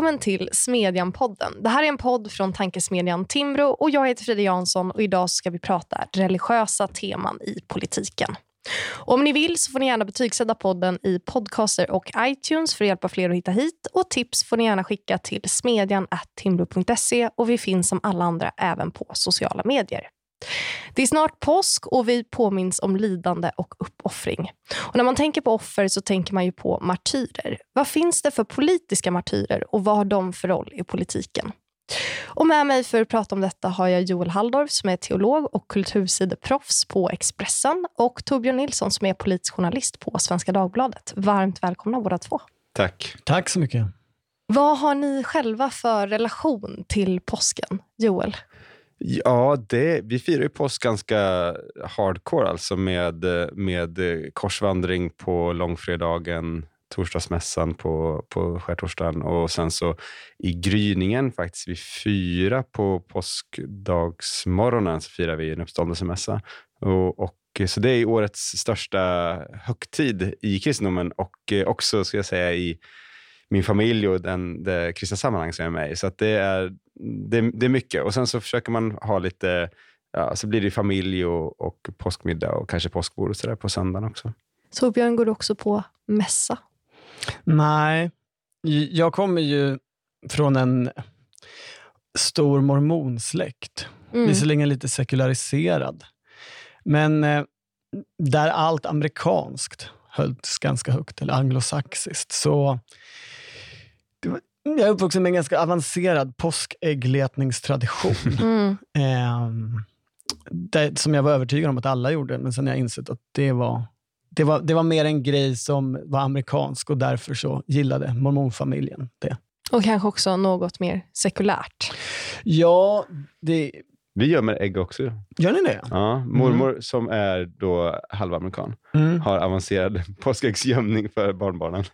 Välkommen till Smedjan-podden. Det här är en podd från tankesmedjan Timbro och jag heter Frida Jansson och idag ska vi prata religiösa teman i politiken. Och om ni vill så får ni gärna betygsätta podden i podcaster och iTunes för att hjälpa fler att hitta hit. Och tips får ni gärna skicka till smedjan.timbro.se och vi finns som alla andra även på sociala medier. Det är snart påsk och vi påminns om lidande och uppoffring. Och när man tänker på offer så tänker man ju på martyrer. Vad finns det för politiska martyrer och vad har de för roll i politiken? Och med mig för att prata om detta har jag Joel Halldorf som är teolog och kultursideproffs på Expressen och Torbjörn Nilsson som är politisk journalist på Svenska Dagbladet. Varmt välkomna båda två. Tack. Tack så mycket. Vad har ni själva för relation till påsken, Joel? Ja, det, vi firar ju påsk ganska hardcore, alltså med, med korsvandring på långfredagen, torsdagsmässan på, på skärtorsdagen och sen så i gryningen faktiskt vid fyra på påskdagsmorgonen så firar vi en uppståndelsemässa. Och, och, så det är årets största högtid i kristendomen och också, ska jag säga, i min familj och den, det kristna sammanhang som jag är med i. Så det, är, det, det, är mycket. Och sen så försöker man ha lite, ja, så blir det familj och, och påskmiddag och kanske påskbord och så där på söndagen också. Torbjörn, går du också på mässa? Nej, jag kommer ju från en stor mormonsläkt. Mm. Visserligen lite sekulariserad. Men eh, där allt amerikanskt hölls ganska högt, eller anglosaxiskt. Så jag är uppvuxen med en ganska avancerad påskäggletningstradition. Mm. Eh, det, som jag var övertygad om att alla gjorde, men sen har jag insett att det var, det, var, det var mer en grej som var amerikansk och därför så gillade mormonfamiljen det. Och kanske också något mer sekulärt. Ja, det... Vi gömmer ägg också. Gör ni det? Ja, mormor mm. som är då halvamerikan mm. har avancerad påskäggsgömning för barnbarnen.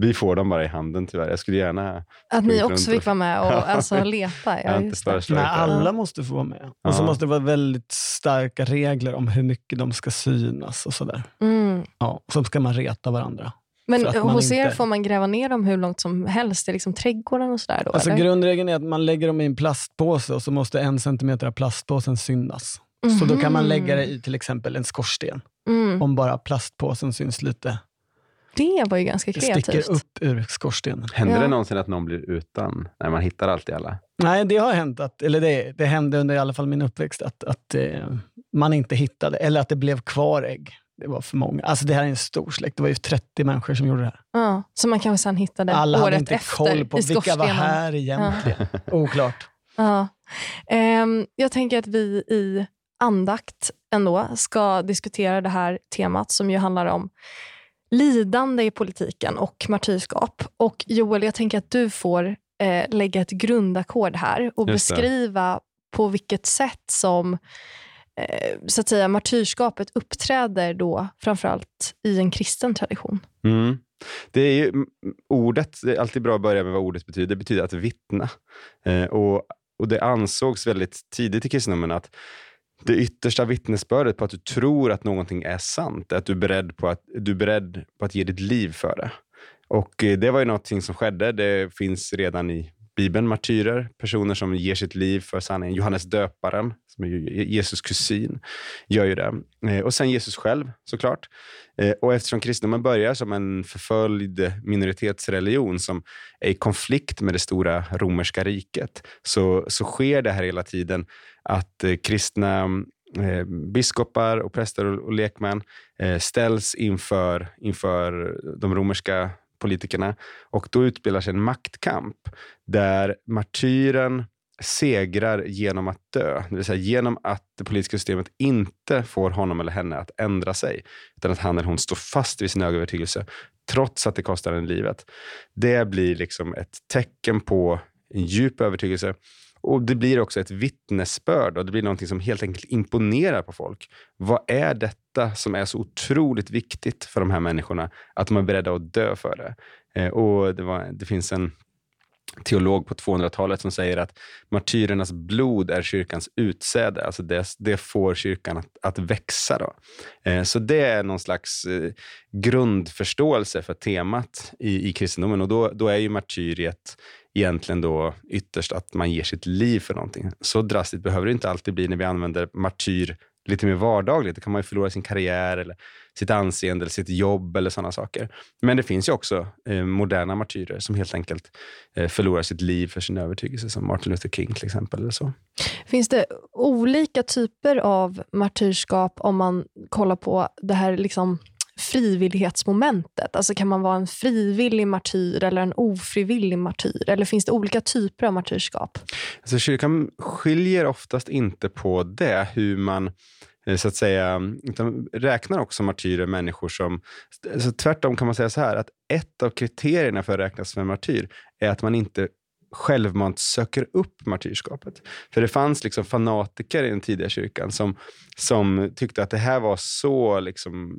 Vi får dem bara i handen tyvärr. Jag skulle gärna... Att ni också fick vara med och alltså, leta? Ja, inte Nej, alla måste få vara med. Och så måste det vara väldigt starka regler om hur mycket de ska synas och sådär. Mm. Ja, så ska man reta varandra. Men hos er får man gräva ner dem hur långt som helst i liksom trädgården och sådär? Då, alltså, grundregeln är att man lägger dem i en plastpåse och så måste en centimeter av plastpåsen synas. Mm. Så då kan man lägga det i till exempel en skorsten. Mm. Om bara plastpåsen syns lite det var ju ganska kreativt. Det sticker upp ur skorstenen. Händer ja. det någonsin att någon blir utan? när man hittar alltid alla? Nej, det har hänt. Att, eller det, det hände under i alla fall min uppväxt att, att eh, man inte hittade, eller att det blev kvar ägg. Det var för många. Alltså det här är en stor släkt. Det var ju 30 människor som gjorde det här. Ja, så man kanske sen hittade Alla året hade inte efter koll på vilka var här egentligen. Ja. Oklart. Ja. Um, jag tänker att vi i andakt ändå ska diskutera det här temat som ju handlar om lidande i politiken och martyrskap. Och Joel, jag tänker att du får eh, lägga ett grundackord här och beskriva på vilket sätt som eh, så att säga, martyrskapet uppträder då framförallt i en kristen tradition. Mm. Det är ju, ordet, det är alltid bra att börja med vad ordet betyder. Det betyder att vittna. Eh, och, och Det ansågs väldigt tidigt i kristendomen att det yttersta vittnesbördet på att du tror att någonting är sant. Att du är beredd på att, du är beredd på att ge ditt liv för det. Och eh, Det var ju någonting som skedde. Det finns redan i Bibeln martyrer, personer som ger sitt liv för sanningen. Johannes döparen, som är Jesus kusin, gör ju det. Eh, och sen Jesus själv såklart. Eh, och eftersom kristendomen börjar som en förföljd minoritetsreligion som är i konflikt med det stora romerska riket, så, så sker det här hela tiden att eh, kristna eh, biskopar och präster och, och lekmän eh, ställs inför, inför de romerska politikerna och då utspelar sig en maktkamp där martyren segrar genom att dö. Det vill säga genom att det politiska systemet inte får honom eller henne att ändra sig. Utan att han eller hon står fast vid sin övertygelse trots att det kostar en livet. Det blir liksom ett tecken på en djup övertygelse och Det blir också ett vittnesbörd och det blir någonting som helt enkelt imponerar på folk. Vad är detta som är så otroligt viktigt för de här människorna att de är beredda att dö för det? Eh, och det, var, det finns en teolog på 200-talet som säger att martyrernas blod är kyrkans utsäde. Alltså det, det får kyrkan att, att växa. Då. Eh, så det är någon slags eh, grundförståelse för temat i, i kristendomen. Och då, då är ju martyriet egentligen då ytterst att man ger sitt liv för någonting. Så drastiskt behöver det inte alltid bli när vi använder martyr lite mer vardagligt. Då kan man ju förlora sin karriär, eller sitt anseende, eller sitt jobb eller sådana saker. Men det finns ju också eh, moderna martyrer som helt enkelt eh, förlorar sitt liv för sin övertygelse, som Martin Luther King till exempel. Eller så. Finns det olika typer av martyrskap om man kollar på det här liksom frivillighetsmomentet? Alltså kan man vara en frivillig martyr eller en ofrivillig martyr? Eller finns det olika typer av martyrskap? Alltså kyrkan skiljer oftast inte på det, hur man eh, så att säga, utan räknar också martyrer människor som... Så tvärtom kan man säga så här, att ett av kriterierna för att räknas som en martyr är att man inte självmant söker upp martyrskapet. För det fanns liksom fanatiker i den tidiga kyrkan som, som tyckte att det här var så liksom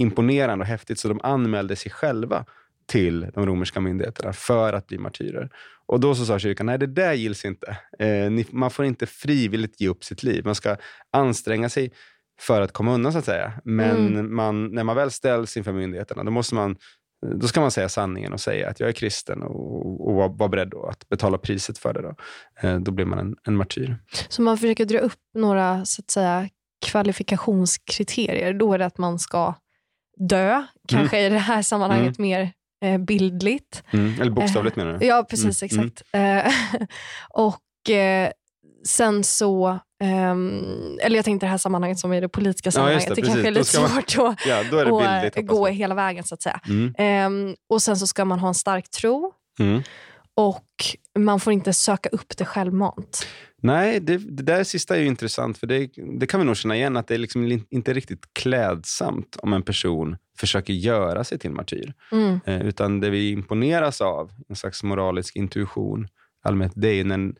imponerande och häftigt så de anmälde sig själva till de romerska myndigheterna för att bli martyrer. Och då så sa kyrkan, nej det där gills inte. Eh, ni, man får inte frivilligt ge upp sitt liv. Man ska anstränga sig för att komma undan så att säga. Men mm. man, när man väl ställs inför myndigheterna, då, måste man, då ska man säga sanningen och säga att jag är kristen och, och vara var beredd att betala priset för det. Då, eh, då blir man en, en martyr. Så man försöker dra upp några så att säga, kvalifikationskriterier. Då är det att man ska dö, kanske mm. i det här sammanhanget mm. mer eh, bildligt. Mm. Eller bokstavligt eh, menar du? Ja, precis. Mm. Exakt. Eh, och eh, sen så, ehm, eller jag tänkte det här sammanhanget som i det politiska sammanhanget, ja, det, det kanske är lite svårt man, att ja, bildligt, gå hela vägen så att säga. Mm. Ehm, och sen så ska man ha en stark tro. Mm. Och man får inte söka upp det självmant. Nej, det, det där sista är ju intressant, för det, det kan vi nog känna igen, att det är liksom inte riktigt klädsamt om en person försöker göra sig till martyr. Mm. Eh, utan det vi imponeras av, en slags moralisk intuition, allmänt, det är när,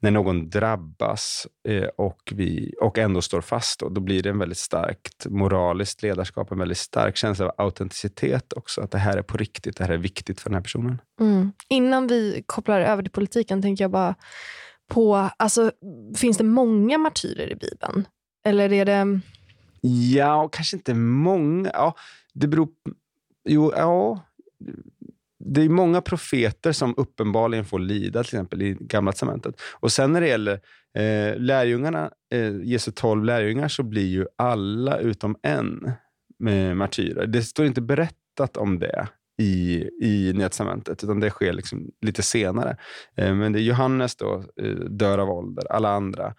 när någon drabbas eh, och, vi, och ändå står fast. Då, då blir det en väldigt starkt moraliskt ledarskap, en väldigt stark känsla av autenticitet också. Att det här är på riktigt, det här är viktigt för den här personen. Mm. Innan vi kopplar över till politiken tänker jag bara på, alltså, finns det många martyrer i Bibeln? Eller är det... Ja, kanske inte många. Ja, det beror... Jo, ja. Det är många profeter som uppenbarligen får lida, till exempel i Gamla testamentet. Och sen när det gäller eh, lärjungarna, eh, Jesu tolv lärjungar, så blir ju alla utom en med martyrer. Det står inte berättat om det i, i Nya Testamentet, utan det sker liksom lite senare. Eh, men det är Johannes då, eh, dör av ålder, alla andra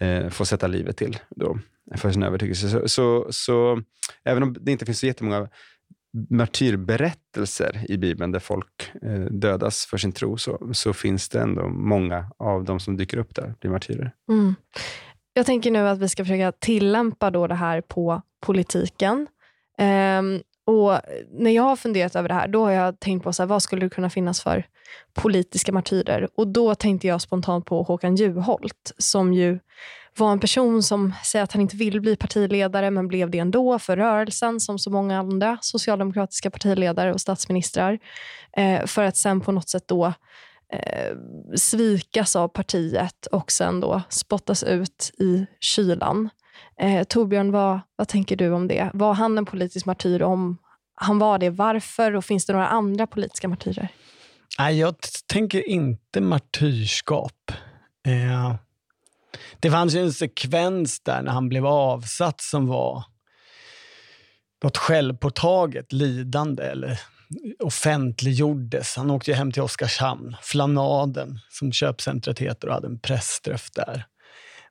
eh, får sätta livet till då, för sin övertygelse. Så, så, så, även om det inte finns så jättemånga martyrberättelser i Bibeln där folk eh, dödas för sin tro, så, så finns det ändå många av de som dyker upp där, blir martyrer. Mm. Jag tänker nu att vi ska försöka tillämpa då det här på politiken. Um, och När jag har funderat över det här, då har jag tänkt på så här, vad skulle det kunna finnas för politiska martyrer. Och Då tänkte jag spontant på Håkan Juholt, som ju var en person som säger att han inte vill bli partiledare, men blev det ändå för rörelsen, som så många andra socialdemokratiska partiledare och statsministrar. Eh, för att sen på något sätt då eh, svikas av partiet och sen då spottas ut i kylan. Eh, Torbjörn, vad, vad tänker du om det? Var han en politisk martyr? Om han var det, varför? Och finns det några andra politiska martyrer? Nej, jag tänker inte martyrskap. Eh, det fanns ju en sekvens där när han blev avsatt som var något självpåtaget lidande eller offentliggjordes. Han åkte hem till Oskarshamn, Flanaden som köpcentret heter och hade en pressträff där.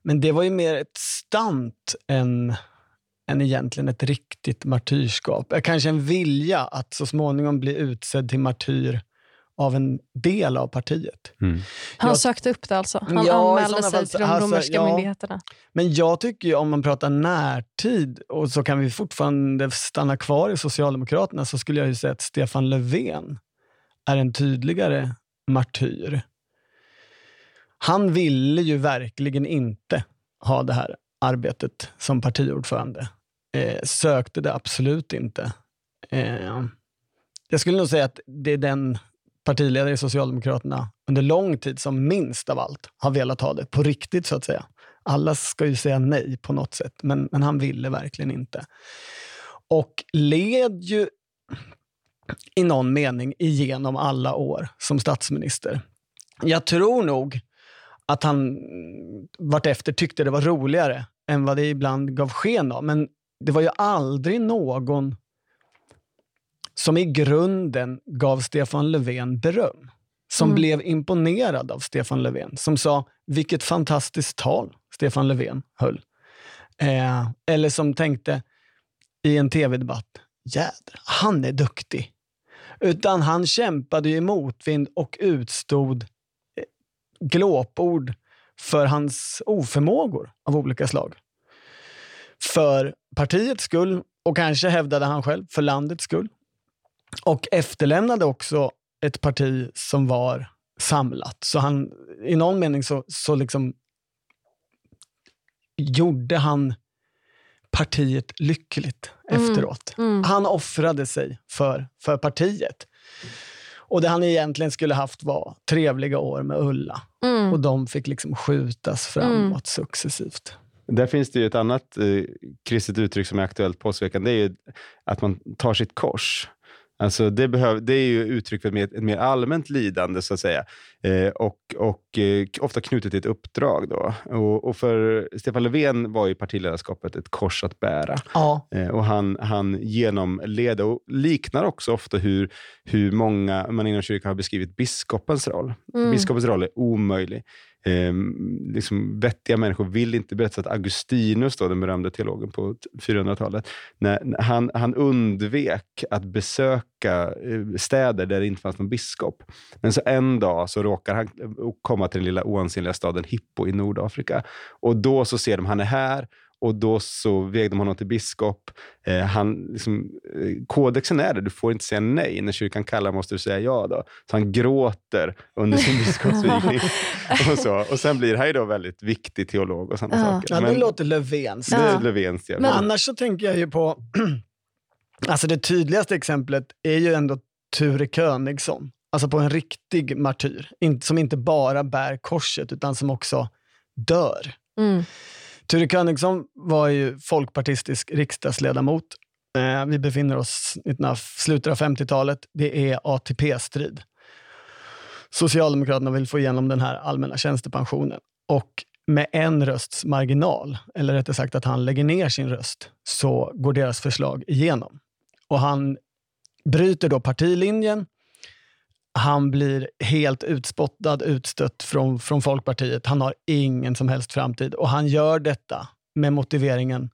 Men det var ju mer ett stant än, än egentligen ett riktigt martyrskap. Kanske en vilja att så småningom bli utsedd till martyr av en del av partiet. Mm. Han jag, sökte upp det alltså? Han ja, anmälde sig fall, till de alltså, romerska ja, myndigheterna? Men jag tycker ju, om man pratar närtid, och så kan vi fortfarande stanna kvar i Socialdemokraterna, så skulle jag ju säga att Stefan Löfven är en tydligare martyr. Han ville ju verkligen inte ha det här arbetet som partiordförande. Eh, sökte det absolut inte. Eh, jag skulle nog säga att det är den partiledare i Socialdemokraterna under lång tid som minst av allt har velat ha det på riktigt så att säga. Alla ska ju säga nej på något sätt, men, men han ville verkligen inte. Och led ju i någon mening igenom alla år som statsminister. Jag tror nog att han vartefter tyckte det var roligare än vad det ibland gav sken av. Men det var ju aldrig någon som i grunden gav Stefan Löfven beröm. Som mm. blev imponerad av Stefan Löfven. Som sa, vilket fantastiskt tal Stefan Löfven höll. Eh, eller som tänkte i en tv-debatt, jädrar, han är duktig. Utan han kämpade i motvind och utstod eh, glåpord för hans oförmågor av olika slag. För partiets skull och kanske hävdade han själv för landets skull. Och efterlämnade också ett parti som var samlat. Så han, i någon mening så, så liksom gjorde han partiet lyckligt mm. efteråt. Mm. Han offrade sig för, för partiet. Och det han egentligen skulle haft var trevliga år med Ulla. Mm. Och de fick liksom skjutas framåt mm. successivt. Där finns det ju ett annat eh, kristet uttryck som är aktuellt påskveckan. Det är ju att man tar sitt kors. Alltså det, behöv, det är ju uttryck för ett mer, ett mer allmänt lidande, så att säga. Eh, och och eh, ofta knutet till ett uppdrag. Då. Och, och, för Stefan Löfven var ju partiledarskapet ett kors att bära. Ja. Eh, och han, han genomled och liknar också ofta hur, hur många man inom kyrkan har beskrivit biskopens roll. Mm. Biskopens roll är omöjlig eh, liksom vettiga människor vill inte berätta att Augustinus, då, den berömde teologen på 400-talet, när, han, han undvek att besöka eh, städer där det inte fanns någon biskop. Men så en dag så råkar han eh, komma till den lilla oansenliga staden Hippo i Nordafrika. Och då så ser de han är här och då så vägde de honom till biskop. Eh, han, liksom, eh, kodexen är det, du får inte säga nej. När kyrkan kallar måste du säga ja. Då. Så han gråter under sin biskopsvigning. och, så. och sen blir han ju då väldigt viktig teolog och sådana ja. saker. Ja, det låter Löfvens. Det är Löfvens Men annars så tänker jag ju på, alltså det tydligaste exemplet är ju ändå Ture Königsson. Alltså på en riktig martyr. Som inte bara bär korset utan som också dör. Mm. Ture Königsson var ju folkpartistisk riksdagsledamot. Eh, vi befinner oss i slutet av 50-talet. Det är ATP-strid. Socialdemokraterna vill få igenom den här allmänna tjänstepensionen. Och med en rösts marginal, eller rättare sagt att han lägger ner sin röst, så går deras förslag igenom. Och han bryter då partilinjen han blir helt utspottad, utstött från, från Folkpartiet. Han har ingen som helst framtid och han gör detta med motiveringen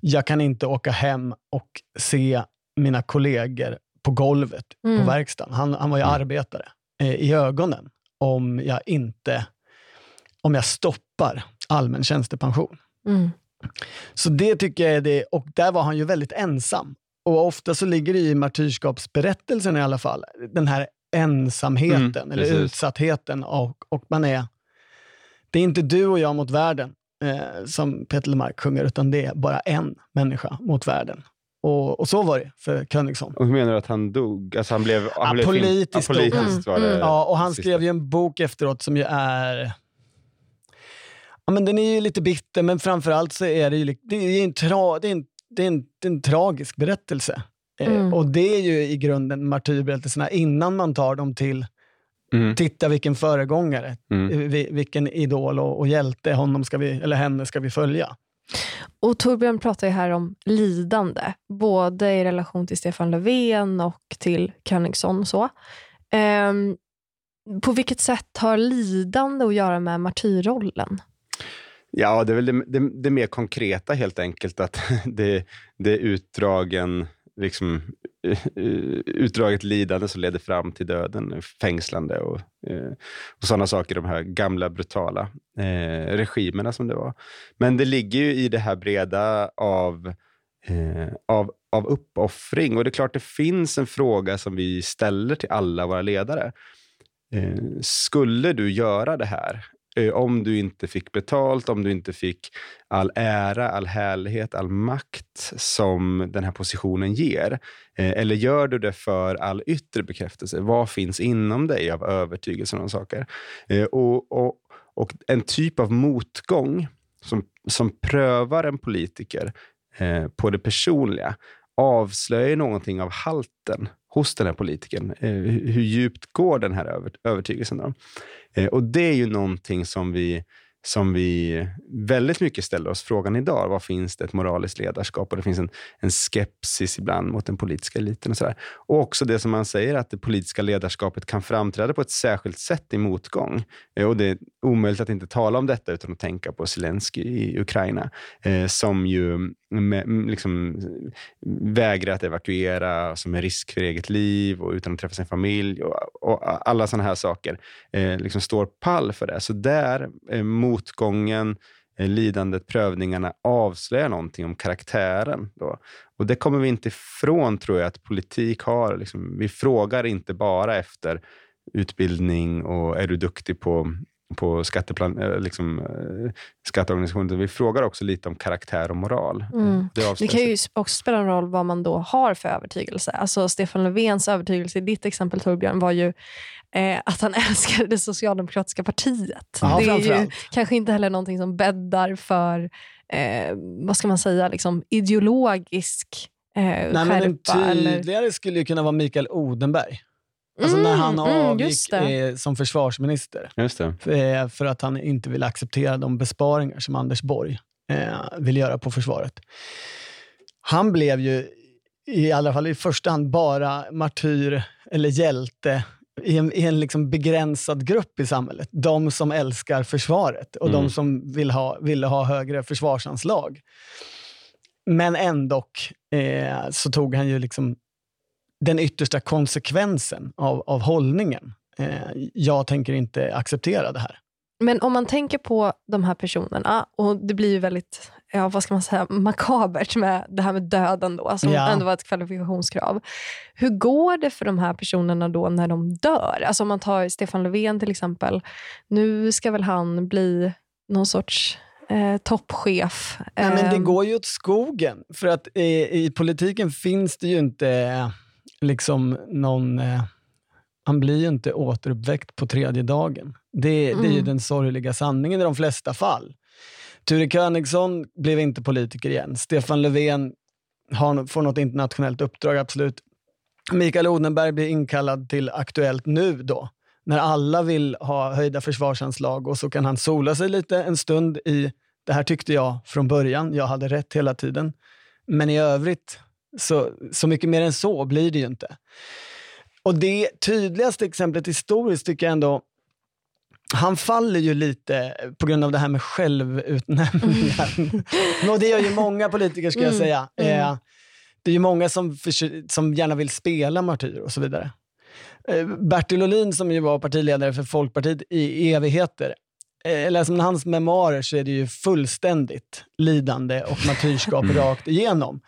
jag kan inte åka hem och se mina kollegor på golvet mm. på verkstaden. Han, han var ju mm. arbetare eh, i ögonen om jag inte om jag stoppar allmän tjänstepension. Mm. Så det tycker jag är det, och där var han ju väldigt ensam. Och ofta så ligger det i martyrskapsberättelsen i alla fall, den här ensamheten mm, eller utsattheten. Och, och man är, det är inte du och jag mot världen, eh, som Peter Lemark sjunger, utan det är bara en människa mot världen. Och, och, så var det för Königson. Och hur menar du att han dog? Alltså han blev, han blev politiskt, ja, politiskt var det mm. Ja, och han skrev ju en bok efteråt som ju är... Ja, men den är ju lite bitter, men framförallt så är det ju det är en, tra, det är en, det är en, det är en tragisk berättelse. Eh, mm. Och det är ju i grunden martyrberättelserna innan man tar dem till Mm. Titta vilken föregångare, mm. vilken idol och, och hjälte honom ska vi, eller henne ska vi följa. Och Torbjörn pratar ju här om lidande, både i relation till Stefan Löfven och till Königson. Så. Um, på vilket sätt har lidande att göra med martyrrollen? Ja, det är väl det, det, det mer konkreta helt enkelt. Att det, det är utdragen liksom, eh, eh, utdraget lidande som leder fram till döden, fängslande och, eh, och sådana saker, de här gamla brutala eh, regimerna som det var. Men det ligger ju i det här breda av, eh, av, av uppoffring och det är klart det finns en fråga som vi ställer till alla våra ledare. Eh, skulle du göra det här eh, om du inte fick betalt, om du inte fick all ära, all härlighet, all makt som den här positionen ger? Eh, eller gör du det för all yttre bekräftelse? Vad finns inom dig av övertygelse om saker? Eh, och, och, och en typ av motgång som, som prövar en politiker eh, på det personliga avslöjar någonting av halten hos den här politikern. Eh, hur djupt går den här övertygelsen? Då? Eh, och det är ju någonting som vi som vi väldigt mycket ställer oss frågan idag. Vad finns det ett moraliskt ledarskap? Och det finns en, en skepsis ibland mot den politiska eliten. Och, så där. och också det som man säger, att det politiska ledarskapet kan framträda på ett särskilt sätt i motgång. Eh, och det är omöjligt att inte tala om detta utan att tänka på Zelensky i Ukraina, eh, som ju med, liksom, vägrar att evakuera, som är risk för eget liv och utan att träffa sin familj och, och alla sådana här saker. Eh, liksom står pall för det. Så där, eh, motgången, eh, lidandet, prövningarna avslöjar någonting om karaktären. Då. Och det kommer vi inte ifrån, tror jag, att politik har. Liksom, vi frågar inte bara efter utbildning och är du duktig på på skatteplan, eh, liksom, eh, skatteorganisationen. Vi frågar också lite om karaktär och moral. Mm. Det, det, kan ju också spela en roll vad man då har för övertygelse. Alltså Stefan Löfvens övertygelse i ditt exempel Torbjörn var ju eh, att han älskade det socialdemokratiska partiet. Ja, det är ju kanske inte heller någonting som bäddar för eh, vad ska man säga, liksom ideologisk eh, Nej, skärpa. Men en tydligare eller... skulle ju kunna vara Mikael Odenberg. Alltså när han mm, mm avgick eh, som försvarsminister. För, eh, för, att han inte ville acceptera de besparingar som Anders Borg eh, ville göra på försvaret. Han blev ju, i alla fall i första hand, bara martyr eller hjälte i en, i en liksom begränsad grupp i samhället. De som älskar försvaret och mm. de som vill ha, ville ha högre försvarsanslag. Men ändå eh, så tog han ju liksom den yttersta konsekvensen av, av hållningen. Eh, jag tänker inte acceptera det här. Men om man tänker på de här personerna, och det blir ju väldigt ja, vad ska man säga, makabert med det här med döden, då, som ja. ändå var ett kvalifikationskrav. Hur går det för de här personerna då när de dör? Alltså om man tar Stefan Löfven till exempel. Nu ska väl han bli någon sorts eh, toppchef. Nej, men det ehm. går ju åt skogen. För att i, i politiken finns det ju inte liksom någon... Eh, han blir ju inte återuppväckt på tredje dagen. Det, mm. det är ju mm. den sorgliga sanningen i de flesta fall. Ture Königsson blev inte politiker igen. Stefan Löfven har, får något internationellt uppdrag, absolut. Mikael Odenberg blir inkallad till Aktuellt nu då, när alla vill ha höjda försvarsanslag och så kan han sola sig lite en stund i det här tyckte jag från början, jag hade rätt hela tiden. Men i övrigt så, så mycket mer än så blir det ju inte. Och det tydligaste exemplet historiskt tycker jag ändå han faller ju lite på grund av det här med självutnämningar. Mm. och det gör ju många politiker, ska jag mm. säga. Mm. Eh, det är ju många som, som gärna vill spela martyr och så vidare. Eh, Bertil Ohlin, som ju var partiledare för Folkpartiet i evigheter, eh, läser man hans memoarer så är det ju fullständigt lidande och martyrskap rakt igenom.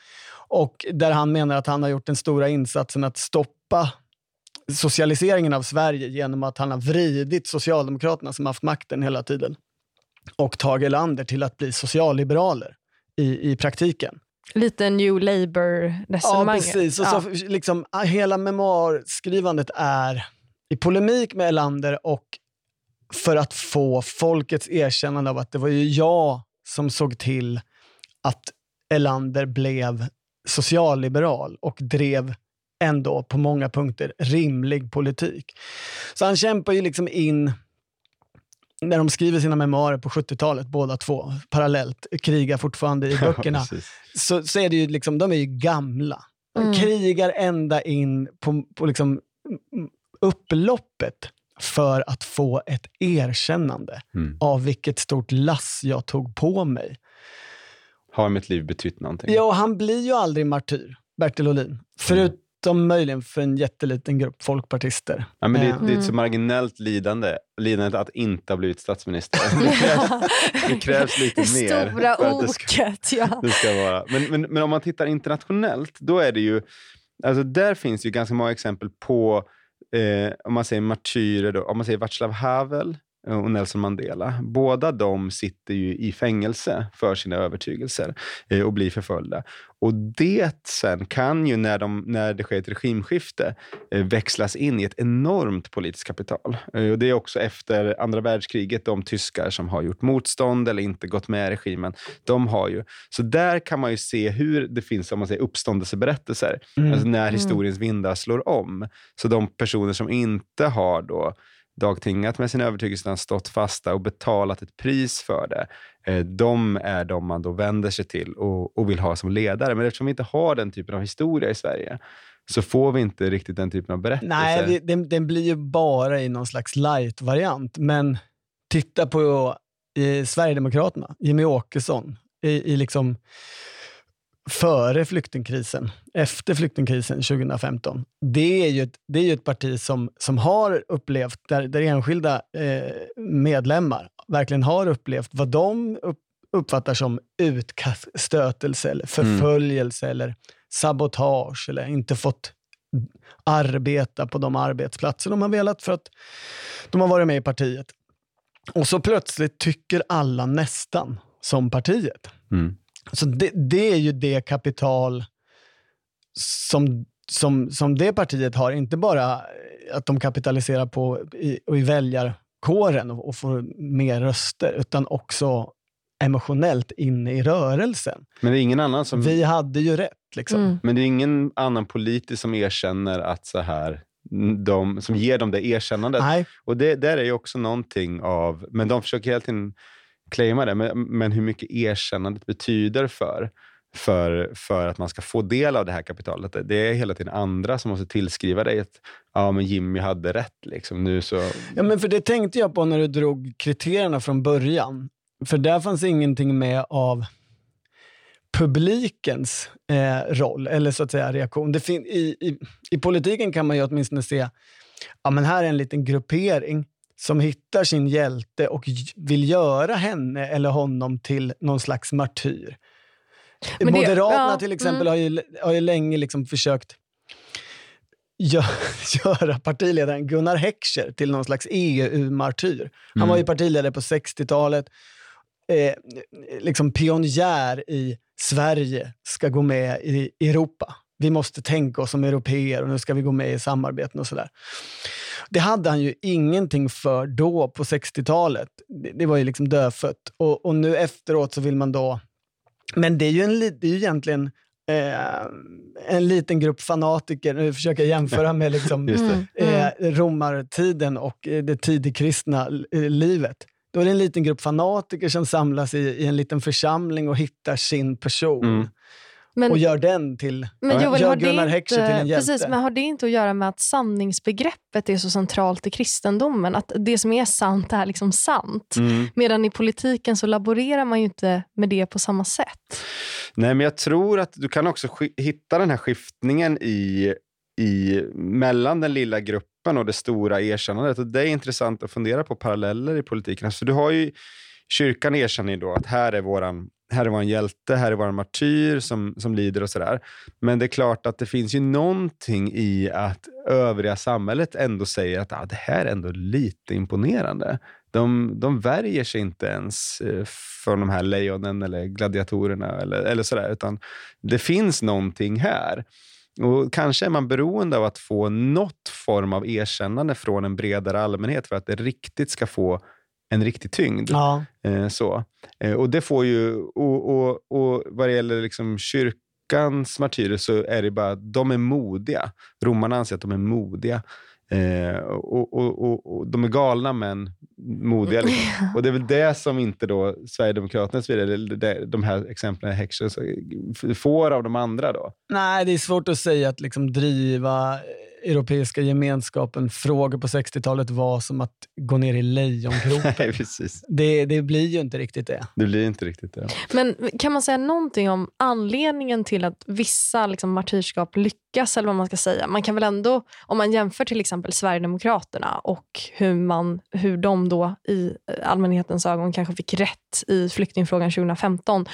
Och där han menar att han har gjort den stora insatsen att stoppa socialiseringen av Sverige genom att han har vridit Socialdemokraterna som haft makten hela tiden och Tage Erlander till att bli socialliberaler i, i praktiken. Lite New Labour-resonemanget. Ja, precis. Och så, liksom, hela memoarskrivandet är i polemik med Erlander och för att få folkets erkännande av att det var ju jag som såg till att Erlander blev socialliberal och drev ändå på många punkter rimlig politik. Så han kämpar ju liksom in när de skriver sina memoarer på 70-talet, båda två, parallellt, krigar fortfarande i böckerna, ja, så, så är det ju liksom, de är ju gamla. De mm. krigar ända in på, på liksom upploppet för att få ett erkännande mm. av vilket stort lass jag tog på mig. Har mitt liv betytt någonting? Ja, han blir ju aldrig martyr, Bertil Ohlin. Förut, Utom möjligen för en jätteliten grupp folkpartister. Ja, men det, är, det är ett så mm. marginellt lidande, lidandet att inte ha blivit statsminister. Det krävs, det krävs lite det mer. Stora oket, ja. Det ska vara. Men, men, men om man tittar internationellt, då är det ju, alltså där finns ju ganska många exempel på, eh, om man säger martyrer, då, om man säger Václav Havel, och Nelson Mandela. Båda de sitter ju i fängelse för sina övertygelser eh, och blir förföljda. Och det sen kan ju, när, de, när det sker ett regimskifte, eh, växlas in i ett enormt politiskt kapital. Eh, och det är också efter andra världskriget, de tyskar som har gjort motstånd eller inte gått med i regimen, de har ju... Så där kan man ju se hur det finns om man säger, uppståndelseberättelser, mm. alltså när mm. historiens vindar slår om. Så de personer som inte har då dagtingat med sin övertygelse, stått fasta och betalat ett pris för det. Eh, de är de man då vänder sig till och, och vill ha som ledare. Men eftersom vi inte har den typen av historia i Sverige så får vi inte riktigt den typen av berättelser. Nej, den, den blir ju bara i någon slags light-variant. Men titta på i Sverigedemokraterna, Jimmy Åkesson, i, i liksom före flyktingkrisen, efter flyktingkrisen 2015. Det är ju ett, det är ju ett parti som, som har upplevt, där, där enskilda eh, medlemmar verkligen har upplevt vad de upp, uppfattar som utstötelse, eller förföljelse mm. eller sabotage eller inte fått arbeta på de arbetsplatser de har velat för att de har varit med i partiet. Och så plötsligt tycker alla nästan som partiet. Mm. Så det, det, är ju det kapital som, som, som det partiet har. Inte bara att de kapitaliserar på i, i väljarkåren och, och får mer röster, utan också emotionellt inne i rörelsen. Men det är ingen annan som... Vi hade ju rätt. Liksom. Mm. Men det är ingen annan politiker som erkänner att så här, de, som ger dem det erkännandet. Nej. Och det där är ju också någonting av... Men de försöker hela tiden claima det, men, men hur mycket erkännandet betyder för, för, för att man ska få del av det här kapitalet. Det är hela tiden andra som måste tillskriva dig att ja, men Jimmy hade rätt. Liksom. Nu så... ja, men för det tänkte jag på när du drog kriterierna från början. För där fanns ingenting med av publikens eh, roll, eller så att säga reaktion. Det i, i, I politiken kan man ju åtminstone se, ja men här är en liten gruppering som hittar sin hjälte och vill göra henne eller honom till någon slags martyr. Det, Moderaterna ja, till exempel mm. har, ju, har ju länge liksom försökt gö göra partiledaren Gunnar Heckscher till någon slags EU-martyr. Han mm. var ju partiledare på 60-talet, eh, liksom pionjär i Sverige ska gå med i Europa. Vi måste tänka oss som europeer och nu ska vi gå med i samarbeten och sådär. Det hade han ju ingenting för då på 60-talet. Det, det, var ju liksom dödfött. Och, och nu efteråt så vill man då... Men det är ju, en, det är ju egentligen eh, en liten grupp fanatiker, nu försöker jag jämföra med liksom, eh, romartiden och eh, det tidigkristna livet. Då är det en liten grupp fanatiker som samlas i, i en liten församling och hittar sin person. Mm. Men, och gör den till, men Joel, gör Gunnar Heckscher till en hjälte. Precis, men har det inte att göra med att sanningsbegreppet är så centralt i kristendomen? Att det som är sant är liksom sant. Mm. Medan i politiken så laborerar man ju inte med det på samma sätt. Nej, men jag tror att du kan också hitta den här skiftningen i, i mellan den lilla gruppen och det stora erkännandet. Och det är intressant att fundera på paralleller i politiken. Alltså, du har ju, kyrkan erkänner ju då att här är våran här är vår hjälte, här är vår martyr som, som lider och sådär. Men det är klart att det finns ju någonting i att övriga samhället ändå säger att ah, det här är ändå lite imponerande. De, de värjer sig inte ens från för de här lejonen eller gladiatorerna eller, eller sådär, utan det finns någonting här. Och Kanske är man beroende av att få något form av erkännande från en bredare allmänhet för att det riktigt ska få en riktig tyngd. Ja. Eh, så. Eh, och det får ju, och, och, och vad det gäller liksom kyrkans martyrer så är det bara, de är modiga. Romarna anser att de är modiga. Eh, och, och, och, och, De är galna men modiga. Liksom. Och Det är väl det som inte då Sverigedemokraterna, så vidare, de här exemplen Heckscher får av de andra. då. Nej, det är svårt att säga att liksom driva Europeiska gemenskapen frågor på 60-talet var som att gå ner i lejongropen. Nej, precis. Det, det blir ju inte riktigt det. Det blir inte riktigt det. Men kan man säga någonting om anledningen till att vissa liksom, martyrskap lyckas lyckas, eller vad man ska säga. Man kan väl ändå, om man jämför till exempel Sverigedemokraterna och hur, man, hur de då i eh, allmänhetens ögon kanske fick rätt i flyktingfrågan 2015.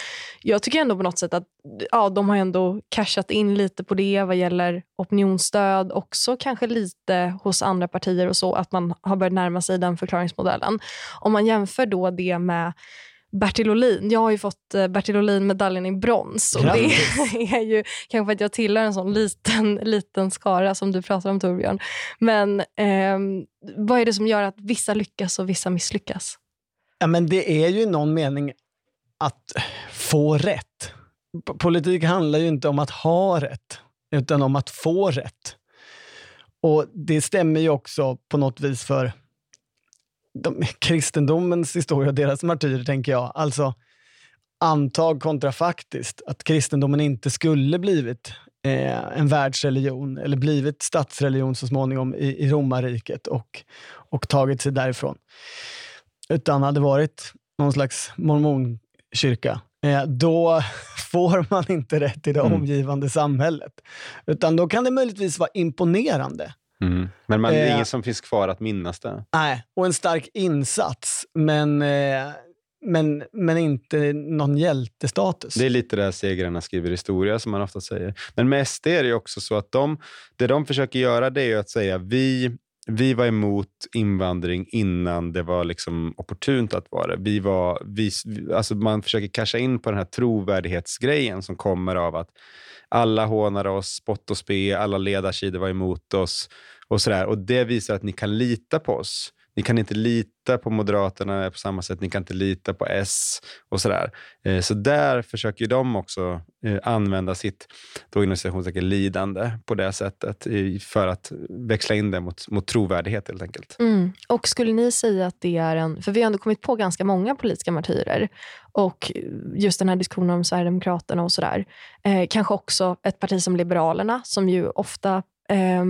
Jag tycker ändå på något sätt att ja, de har ändå cashat in lite på det vad gäller opinionsstöd, också kanske lite hos andra partier och så, att man har börjat närma sig den förklaringsmodellen. Om man jämför då det med Bertil Olin. Jag har ju fått eh, Bertil Olin-medaljen i brons. Och det är ju kanske för att jag tillhör en sån liten, liten skara som du pratar om Torbjörn. Men eh, vad är det som gör att vissa lyckas och vissa misslyckas? Ja, men det är ju i någon mening att få rätt. Politik handlar ju inte om att ha rätt, utan om att få rätt. Och Det stämmer ju också på något vis för de, kristendomens historia och deras martyrer, tänker jag. Alltså, antag kontrafaktiskt att kristendomen inte skulle blivit eh, en världsreligion eller blivit statsreligion så småningom i, i romarriket och, och tagit sig därifrån. Utan hade varit någon slags mormonkyrka. Eh, då får man inte rätt i det mm. omgivande samhället. Utan då kan det möjligtvis vara imponerande Mm. Men man, det är eh, ingen som finns kvar att minnas det? Nej, och en stark insats, men, eh, men, men inte någon hjältestatus. Det är lite det segrarna skriver historia, som man ofta säger. Men med SD är det också så att de, det de försöker göra det är att säga vi vi var emot invandring innan det var liksom opportunt att vara det. Vi var, vi, alltså man försöker casha in på den här trovärdighetsgrejen som kommer av att alla hånade oss, spott och spe, alla ledarsidor var emot oss och sådär. Och det visar att ni kan lita på oss. Ni kan inte lita på Moderaterna på samma sätt. Ni kan inte lita på S och sådär. Eh, så där försöker de också eh, använda sitt då lidande på det sättet för att växla in det mot, mot trovärdighet helt enkelt. Mm. Och skulle ni säga att det är en, för vi har ändå kommit på ganska många politiska martyrer och just den här diskussionen om Sverigedemokraterna och sådär. Eh, kanske också ett parti som Liberalerna som ju ofta eh,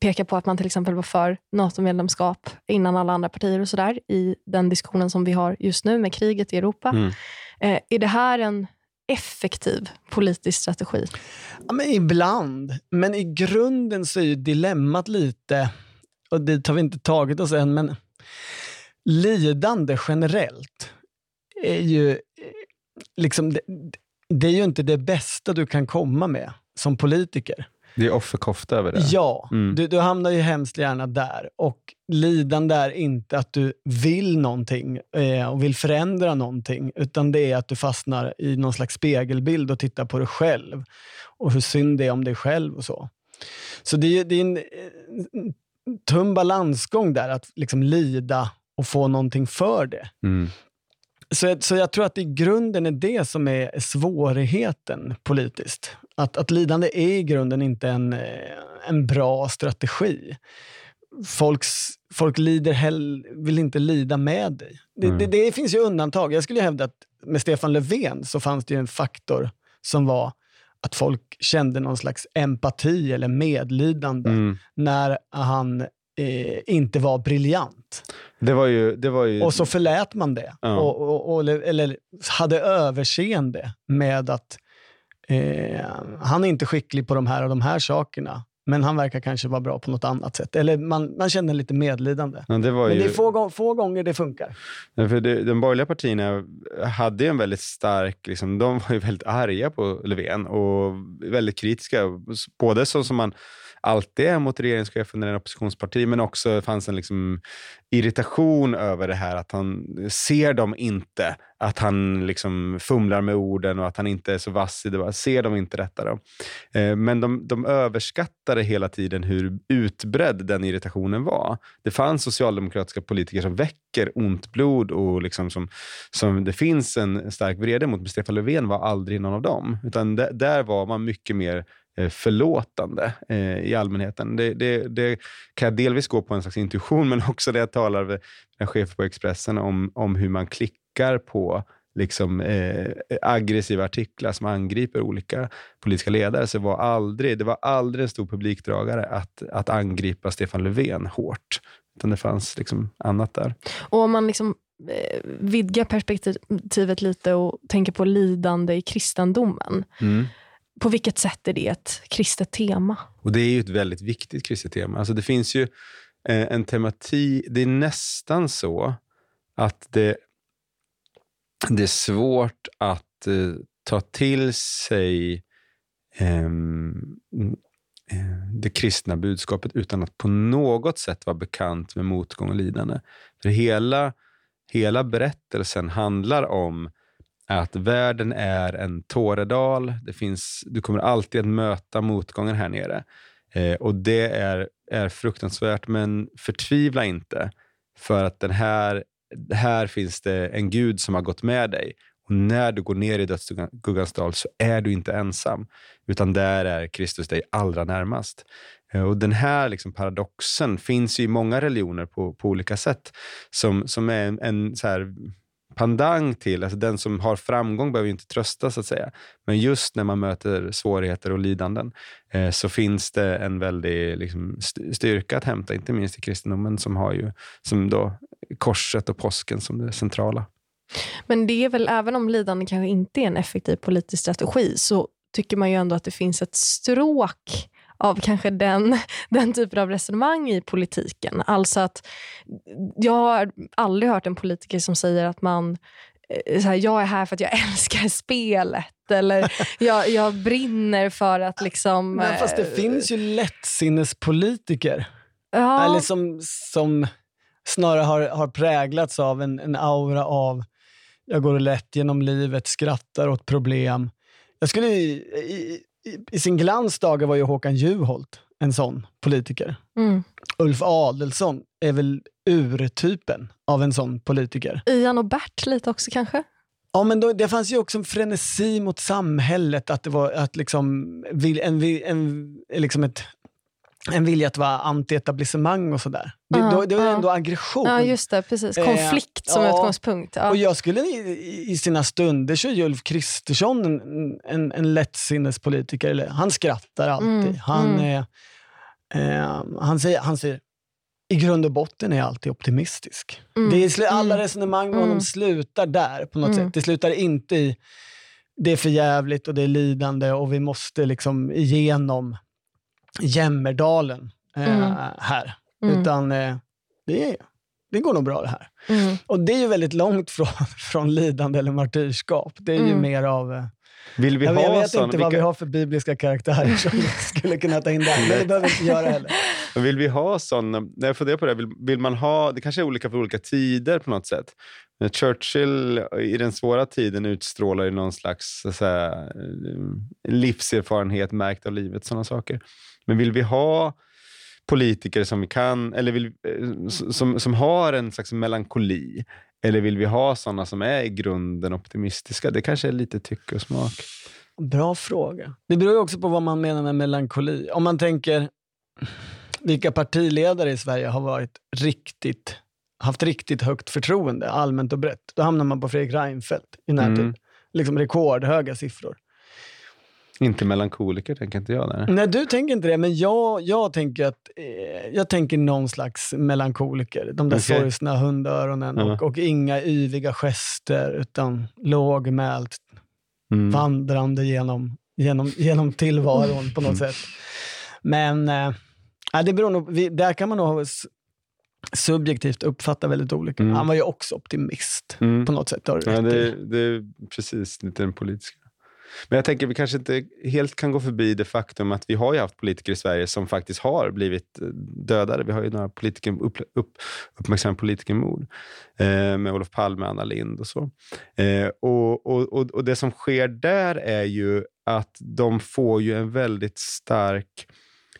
pekar på att man till exempel var för NATO-medlemskap innan alla andra partier och sådär i den diskussionen som vi har just nu med kriget i Europa. Mm. Eh, är det här en effektiv politisk strategi? Ja, men ibland, men i grunden så är ju dilemmat lite, och det har vi inte tagit oss än, men lidande generellt är ju eh, liksom, det, det är ju inte det bästa du kan komma med som politiker. Det är offerkofta över det. Ja, mm. du, du hamnar ju hemskt gärna där. Och lidande är inte att du vill någonting eh, och vill förändra någonting, utan det är att du fastnar i någon slags spegelbild och tittar på dig själv och hur synd det är om dig själv och så. Så det är, det är en, en tum balansgång där, att liksom lida och få någonting för det. Mm. Så, så jag tror att i grunden är det som är svårigheten politiskt. Att, att lidande är i grunden inte en, eh, en bra strategi. Folks, folk lider hell, vill inte lida med dig. Det, mm. det, det, finns ju undantag. Jag skulle hävda att med Stefan Löfven så fanns det en faktor som var att folk kände någon slags empati eller medlidande mm. när han eh, inte var briljant. Det var ju, det var ju... Och så förlät man det. Ja. Och, och, och, eller hade överseende med att eh, han är inte skicklig på de här och de här sakerna. Men han verkar kanske vara bra på något annat sätt. Eller man, man känner lite medlidande. Men det, men det är få, få gånger det funkar. För det, de borgerliga partierna hade en väldigt stark... Liksom, de var ju väldigt arga på Löfven och väldigt kritiska. Både så som man alltid är mot regeringschefen eller en oppositionsparti, men också fanns en liksom irritation över det här att han ser dem inte, att han liksom fumlar med orden och att han inte är så vass i det. Ser de inte detta då? Eh, men de, de överskattade hela tiden hur utbredd den irritationen var. Det fanns socialdemokratiska politiker som väcker ont blod och liksom som, som det finns en stark vrede mot. Men Stefan Löfven var aldrig någon av dem, utan där var man mycket mer förlåtande eh, i allmänheten. Det, det, det, kan jag delvis gå på en slags intuition, men också det jag talar med en chef på Expressen om, om hur man klickar på liksom, eh, aggressiva artiklar som angriper olika politiska ledare. Så var aldrig, det var aldrig en stor publikdragare att, att angripa Stefan Löfven hårt. Utan det fanns liksom annat där. Och om man liksom eh, vidgar perspektivet lite och tänker på lidande i kristendomen. Mm på vilket sätt är det ett kristet tema? Och Det är ju ett väldigt viktigt kristet tema. Alltså det finns ju eh, en tematik, det är nästan så att det, det är svårt att eh, ta till sig ehm, eh, det kristna budskapet utan att på något sätt vara bekant med motgång och lidande. För hela, hela berättelsen handlar om att världen är en tåredal. Det finns, du kommer alltid att möta motgångar här nere. Eh, och det är, är fruktansvärt, men förtvivla inte. För att den här, här finns det en Gud som har gått med dig. Och när du går ner i dödsskuggans dal så är du inte ensam, utan där är Kristus dig allra närmast. Eh, och Den här liksom paradoxen finns i många religioner på, på olika sätt, som, som är en, en så här, pandang till, alltså den som har framgång behöver inte trösta så att säga. Men just när man möter svårigheter och lidanden eh, så finns det en väldig liksom, styrka att hämta, inte minst i kristendomen som har ju som då korset och påsken som det centrala. Men det är väl, även om lidande kanske inte är en effektiv politisk strategi, så tycker man ju ändå att det finns ett stråk av kanske den, den typen av resonemang i politiken. Alltså att jag har aldrig hört en politiker som säger att man eh, här, jag är här för att jag älskar spelet eller jag, jag brinner för att liksom... Men fast det äh, finns ju lättsinnnespolitiker. Ja. Eller som, som snarare har, har präglats av en, en aura av jag går lätt genom livet, skrattar åt problem. Jag skulle i, i, i sin glans dagar var ju Håkan Juholt en sån politiker. Mm. Ulf Adelsson är väl urtypen av en sån politiker. Ian och Bert lite också kanske? Ja, men då, det fanns ju också en frenesi mot samhället. Att det var att liksom, en, en, en, liksom ett en vilja att vara anti-etablissemang och sådär. Det, uh, det var uh. ändå aggression. Ja, just det. Precis. Eh, Konflikt eh, som ja, utgångspunkt. Ja. Och jag skulle i, i sina stunder så är Ulf Kristersson en, en, en lättsinnespolitiker. Han skrattar alltid. Mm, han, mm. Eh, han, säger, han säger i grund och botten är jag alltid optimistisk. Mm, det är, alla mm, resonemang med honom mm. slutar där på något mm. sätt. Det slutar inte i det är för jävligt och det är lidande och vi måste liksom igenom Jämmerdalen eh, mm. här. Mm. Utan eh, det, det går nog bra det här. Mm. Och det är ju väldigt långt från, från lidande eller martyrskap. Det är ju mer av... Eh, Vill vi jag, ha jag vet sån, inte vad vi har för bibliska karaktärer som skulle kunna ta in där, men det behöver vi inte göra heller. Vill vi ha sådana, när jag funderar på det, vill, vill, man ha, det kanske är olika för olika tider på något sätt. Churchill i den svåra tiden utstrålar ju någon slags så säga, livserfarenhet märkt av livet, sådana saker. Men vill vi ha politiker som vi kan, eller vill, eh, som, som har en slags melankoli? Eller vill vi ha sådana som är i grunden optimistiska? Det kanske är lite tycke och smak. Bra fråga. Det beror ju också på vad man menar med melankoli. Om man tänker vilka partiledare i Sverige har varit riktigt, haft riktigt högt förtroende, allmänt och brett. Då hamnar man på Fredrik Reinfeldt i närtid. Mm. Liksom rekordhöga siffror. Inte melankoliker tänker inte jag. Där. Nej, du tänker inte det, men jag, jag, tänker, att, eh, jag tänker någon slags melankoliker. De där okay. sorgsna hundöronen mm. och, och, inga yviga gester, utan lågmält, mm. vandrande genom, genom, genom tillvaron på något sätt. Men eh, det beror nog, vi, där kan man nog subjektivt uppfatta väldigt olika. Mm. Han var ju också optimist mm. på något sätt. ja, det, det är precis lite den politiska. Men jag tänker vi kanske inte helt kan gå förbi det faktum att vi har ju haft politiker i Sverige som faktiskt har blivit eh, dödade. Vi har ju några politiker, upp, upp, uppmärksammade politikermord eh, med Olof Palme, Anna Lind och så. Eh, och, och, och, och, det som sker där är ju att de får ju en väldigt stark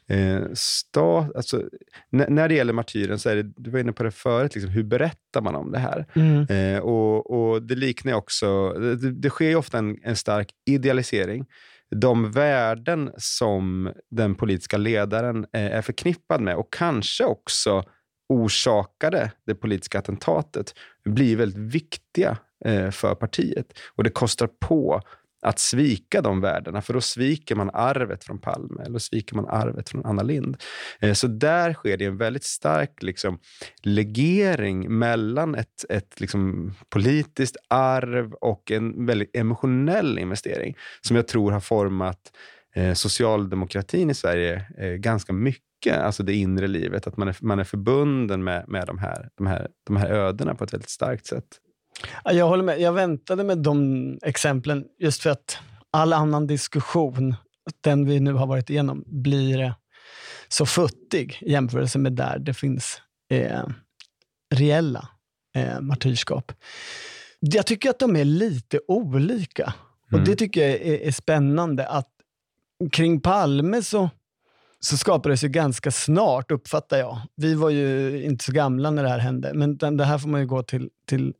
Eh, sta, alltså, när det gäller martyren, så är det, du var inne på det förut, liksom, hur berättar man om det här? Mm. Eh, och, och, Det liknar också, det, det sker ofta en, en, stark idealisering. De värden som den politiska ledaren eh, är förknippad med och kanske också orsakade det politiska attentatet blir väldigt viktiga eh, för partiet. Och det kostar på att svika de värdena, för då sviker man arvet från Palme eller sviker man arvet från Anna Lind. Eh, så där sker det en väldigt stark liksom, legering mellan ett, ett liksom, politiskt arv och en väldigt emotionell investering som jag tror har format eh, socialdemokratin i Sverige eh, ganska mycket, alltså det inre livet. Att man är, man är förbunden med, med de, här, de, här, de här ödena på ett väldigt starkt sätt. Jag håller med. Jag väntade med de exemplen just för att all annan diskussion, den vi nu har varit igenom, blir så futtig i jämförelse med där det finns eh, reella eh, martyrskap. Jag tycker att de är lite olika. Och Det tycker jag är, är spännande. att Kring Palme så så skapades ju ganska snart, uppfattar jag. Vi var ju inte så gamla när det här hände, men det här får man ju gå till, till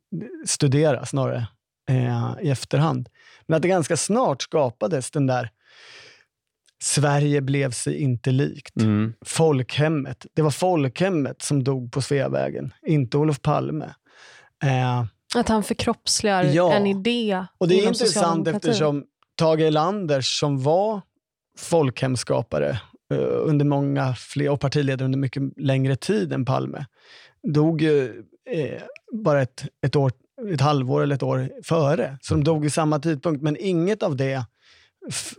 studera snarare eh, i efterhand. Men att det ganska snart skapades den där Sverige blev sig inte likt. Mm. Folkhemmet. Det var folkhemmet som dog på Sveavägen, inte Olof Palme. Eh, att han förkroppsligar ja. en idé Och Det är intressant eftersom Tage Erlander som var folkhemsskapare Eh, under många fler, och partiledare under mycket längre tid än Palme. Dog ju eh, bara ett, ett, år, ett halvår eller ett år före. Så de dog i samma tidpunkt, men inget av det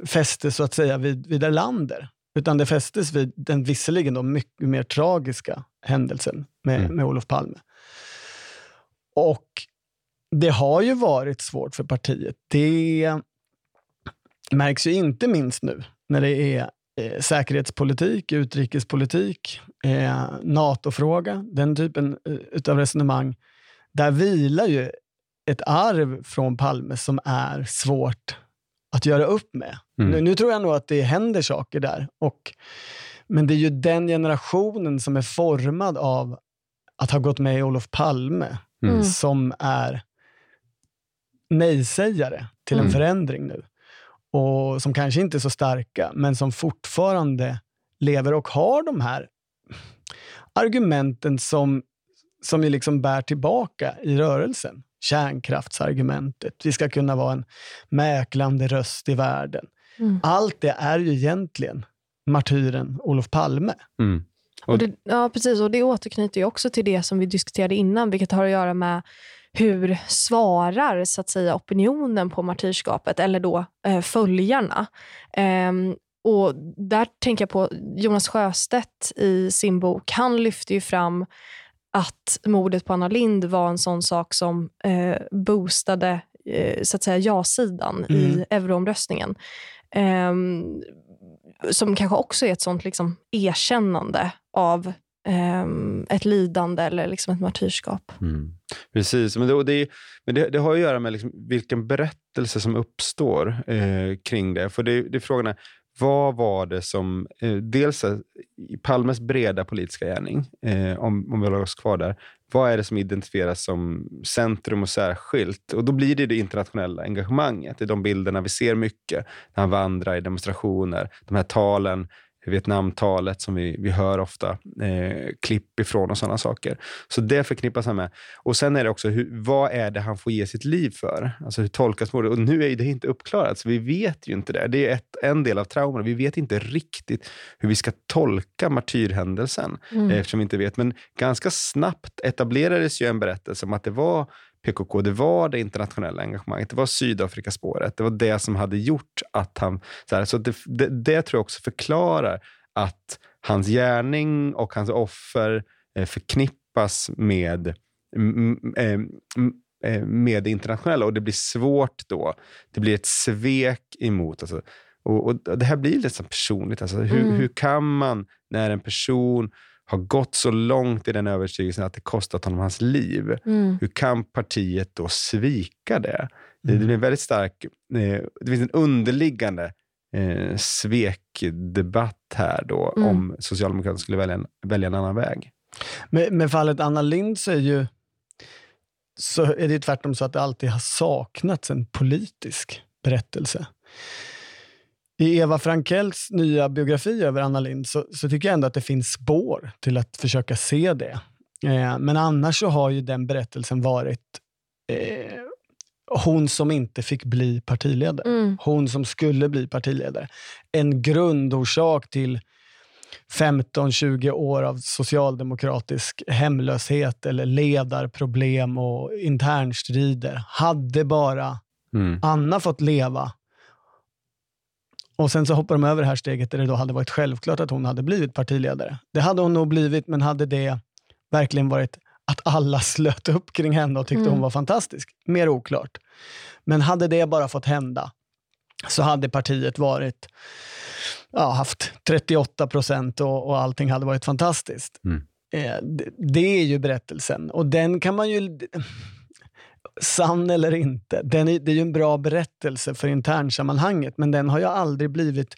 fästes så att säga vid, vid Erlander. Utan det fästes vid den visserligen då mycket mer tragiska händelsen med, mm. med Olof Palme. Och det har ju varit svårt för partiet. Det märks ju inte minst nu när det är eh, säkerhetspolitik, utrikespolitik, eh, NATO-fråga, den typen eh, av resonemang. Där vilar ju ett arv från Palme som är svårt att göra upp med. Mm. Nu, nu, tror jag nog att det händer saker där. Och, men det är ju den generationen som är formad av att ha gått med i Olof Palme mm. som är nej-sägare till en mm. förändring nu och som kanske inte är så starka, men som fortfarande lever och har de här argumenten som, som ju liksom bär tillbaka i rörelsen. Kärnkraftsargumentet, vi ska kunna vara en mäklande röst i världen. Mm. Allt det är ju egentligen martyren Olof Palme. Mm. Och det, ja, precis. Och det återknyter ju också till det som vi diskuterade innan, vilket har att göra med hur svarar så att säga, opinionen på martyrskapet, eller då eh, följarna? Eh, och Där tänker jag på Jonas Sjöstedt i sin bok. Han lyfter ju fram att mordet på Anna Lind var en sån sak som eh, boostade eh, så att säga ja-sidan mm. i euroomröstningen. Eh, som kanske också är ett sånt liksom, erkännande av um, ett lidande eller liksom ett martyrskap. Mm. Precis, men, det, det, men det, det, har att göra med liksom vilken berättelse som uppstår eh, kring det. För det, det är frågan är, vad var det som, eh, dels i Palmes breda politiska gärning, eh, om, om vi håller oss kvar där, vad är det som identifieras som centrum och särskilt? Och då blir det det internationella engagemanget. Det är de bilderna vi ser mycket när han vandrar i demonstrationer, de här talen Vietnamtalet som vi, vi hör ofta eh, klipp ifrån och sådana saker. Så det förknippas han med. Och sen är det också, hur, vad är det han får ge sitt liv för? Alltså hur tolkas mordet? Och nu är det inte uppklarat, så vi vet ju inte det. Det är ett, en del av trauman. Vi vet inte riktigt hur vi ska tolka martyrhändelsen, mm. eftersom vi inte vet. Men ganska snabbt etablerades ju en berättelse om att det var PKK, det var det internationella engagemanget, det var Sydafrikaspåret, det var det som hade gjort att han... Så, här, så det, det, det, tror jag också förklarar att hans gärning och hans offer eh, förknippas med, eh, eh, med det internationella och det blir svårt då. Det blir ett svek emot... Alltså, och, och Det här blir lite personligt. Alltså, hur, mm. hur kan man, när en person har gått så långt i den övertygelsen att det kostat honom hans liv. Mm. Hur kan partiet då svika det? Mm. Det blir en väldigt stark... Eh, det finns en underliggande eh, svekdebatt här då mm. om Socialdemokraterna skulle välja en, välja en annan väg. Med, med fallet Anna Lind så är, ju, så är det tvärtom så att det alltid har saknats en politisk berättelse. I Eva Frankells nya biografi över Anna Lind så, så, tycker jag ändå att det finns spår till att försöka se det. Eh, men annars så har ju den berättelsen varit eh, hon som inte fick bli partiledare. Mm. Hon som skulle bli partiledare. En grundorsak till 15-20 år av socialdemokratisk hemlöshet eller ledarproblem och internstrider. Hade bara Mm. Anna fått leva och sen så hoppar de över det här steget där det då hade varit självklart att hon hade blivit partiledare. Det hade hon nog blivit, men hade det verkligen varit att alla slöt upp kring henne och tyckte Mm. hon var fantastisk? Mer oklart. Men hade det bara fått hända så hade partiet varit ja, haft 38 procent och, och allting hade varit fantastiskt. Mm. Eh, det, det är ju berättelsen och den kan man ju sann eller inte. Den är, det är ju en bra berättelse för internsammanhanget, men den har ju aldrig blivit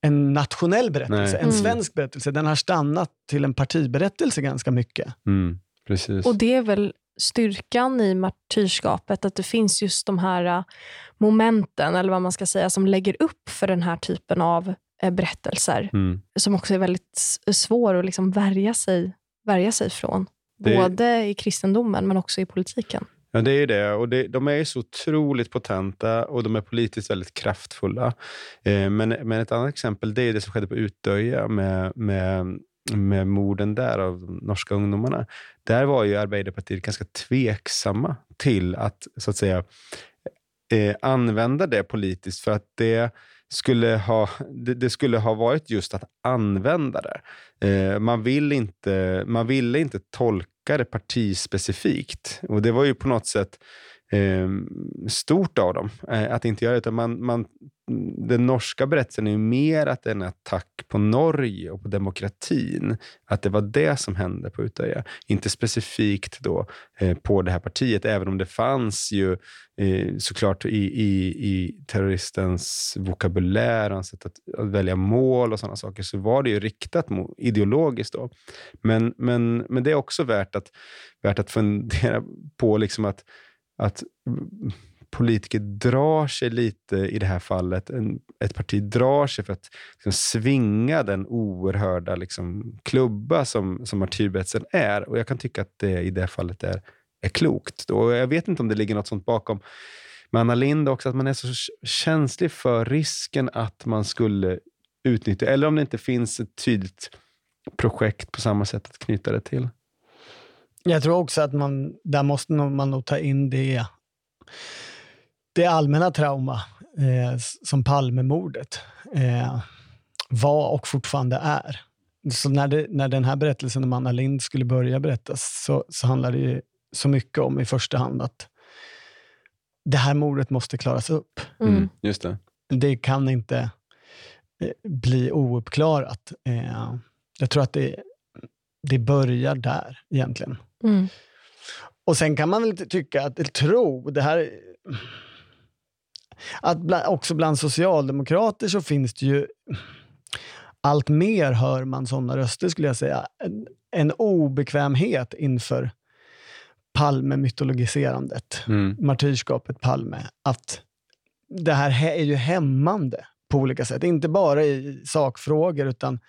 en nationell berättelse, Nej. en Mm. svensk berättelse. Den har stannat till en partiberättelse ganska mycket. Mm. Precis. Och det är väl styrkan i martyrskapet, att det finns just de här äh, momenten, eller vad man ska säga, som lägger upp för den här typen av äh, berättelser, Mm. som också är väldigt svår att liksom värja, sig, värja sig från. Det- Både i kristendomen, men också i politiken. Ja, det är det. Och det, de är så otroligt potenta och de är politiskt väldigt kraftfulla. Eh, men, men ett annat exempel det är det som skedde på Utöja med, med, med morden där av de norska ungdomarna. Där var ju Arbeiderpartiet ganska tveksamma till att, så att säga, eh, använda det politiskt för att det skulle ha, det, det skulle ha varit just att använda det. Eh, man, vill inte, man ville inte tolka det partispecifikt. Och det var ju på något sätt eh, stort av dem eh, att inte göra det. Utan man, man, den norska berättelsen är ju mer att det är en attack på Norge och på demokratin. Att det var det som hände på Utöja. Inte specifikt då eh, på det här partiet, även om det fanns ju eh, såklart i, i, i terroristens vokabulär, hans sätt att, att välja mål och sådana saker, så var det ju riktat mot, ideologiskt. Då. Men, men, men det är också värt att, värt att fundera på liksom att, att politiker drar sig lite i det här fallet. En, ett parti drar sig för att liksom, svinga den oerhörda liksom, klubba som, som martyrberättelsen är. Och jag kan tycka att det i det fallet är, är klokt. Och jag vet inte om det ligger något sånt bakom med Anna Lind också, att man är så känslig för risken att man skulle utnyttja, eller om det inte finns ett tydligt projekt på samma sätt att knyta det till. Jag tror också att man, där måste nog- man nog ta in det, det allmänna trauma eh, som Palmemordet eh, var och fortfarande är. Så när, det, när den här berättelsen om Anna Lind skulle börja berättas så, så handlar det ju så mycket om i första hand att det här mordet måste klaras upp. Mm. Just det. Det kan inte eh, bli ouppklarat. Eh, jag tror att det, det börjar där egentligen. Mm. Och sen kan man väl ty- tycka, att, eller tro, det här... Att bland, också bland socialdemokrater så finns det ju... Allt mer hör man sådana röster skulle jag säga. En, en obekvämhet inför Palme-mytologiserandet. Mm. Martyrskapet Palme. Att det här är ju hämmande på olika sätt. Inte bara i sakfrågor utan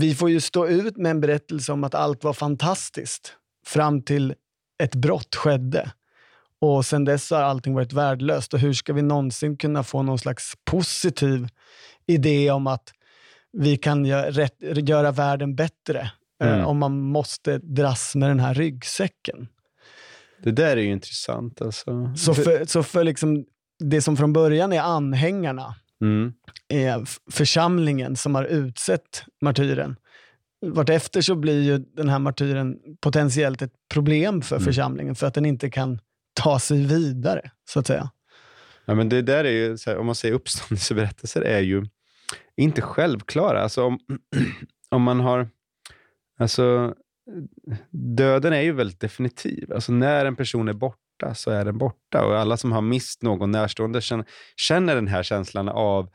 vi får ju stå ut med en berättelse om att allt var fantastiskt fram till ett brott skedde. Och sen dess har allting varit värdelöst. Och hur ska vi någonsin kunna få någon slags positiv idé om att vi kan göra, rätt, göra världen bättre Mm. eh, om man måste dras med den här ryggsäcken? Det där är ju intressant. Alltså. Så för, så för liksom det som från början är anhängarna, Mm. är f- församlingen som har utsett martyren. Vartefter så blir ju den här martyren potentiellt ett problem för Mm. församlingen för att den inte kan ta sig vidare, så att säga. Ja, men det där är ju, här, om man säger uppståndelseberättelser, är ju inte självklara. Alltså om, om man har... Alltså, döden är ju väldigt definitiv. Alltså när en person är borta så är den borta. Och alla som har mist någon närstående känner, den här känslan av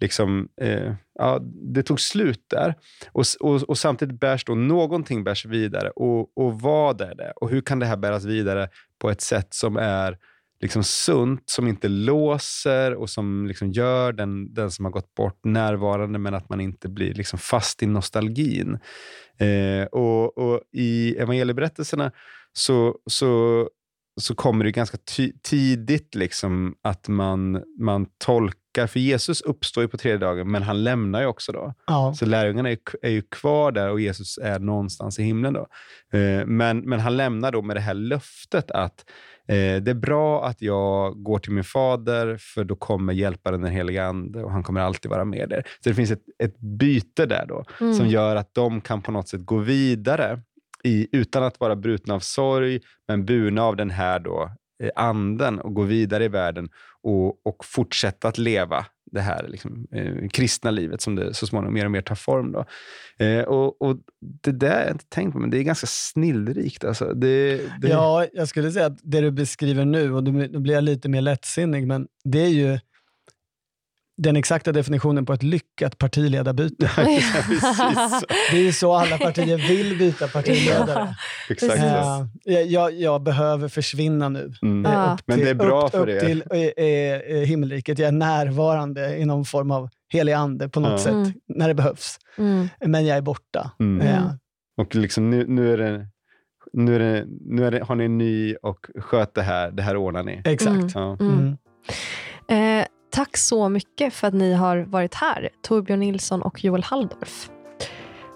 liksom, eh, ja, det tog slut där. Och, och, och samtidigt bärs då någonting bärs vidare. Och, och vad är det? Och hur kan det här bäras vidare på ett sätt som är liksom sunt, som inte låser och som liksom gör den, den som har gått bort närvarande, men att man inte blir liksom fast i nostalgin. Eh, och, och I evangelieberättelserna så, så så kommer det ganska tidigt liksom att man, man tolkar, för Jesus uppstår ju på tredje dagen, men han lämnar ju också då. Ja. Så lärjungarna är, är ju kvar där och Jesus är någonstans i himlen. då. Eh, men, men han lämnar då med det här löftet att eh, det är bra att jag går till min fader, för då kommer hjälparen den helige Ande och han kommer alltid vara med där. Så det finns ett, ett byte där då, Mm. som gör att de kan på något sätt gå vidare i, utan att vara brutna av sorg, men burna av den här då, eh, anden och gå vidare i världen och, och fortsätta att leva det här liksom, eh, kristna livet som det så småningom mer och mer tar form. Då. Eh, och, och Det där har jag inte tänkt på, men det är ganska snillrikt. Alltså. Det, det... Ja, jag skulle säga att det du beskriver nu, och då då blir jag lite mer lättsinnig, men det är ju den exakta definitionen på ett lyckat partiledarbyte. Det är ju så alla partier vill byta partiledare. Exakt så. Eh, jag, jag, behöver försvinna nu. Mm. Ja. upp Men det är bra upp, för upp er. till eh, himmelriket. Jag är närvarande i någon form av helig ande på något Ja. sätt, Mm. när det behövs. Mm. Men jag är borta. Mm. Mm. Och liksom nu, nu, är det, nu, är det, nu är det, har ni en ny och sköt det här, det här ordnar ni. exakt. Mm. Ja. Eh, tack så mycket för att ni har varit här, Torbjörn Nilsson och Joel Halldorf.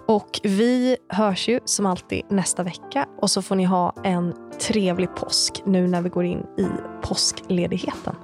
Och vi hörs ju som alltid nästa vecka och så får ni ha en trevlig påsk nu när vi går in i påskledigheten.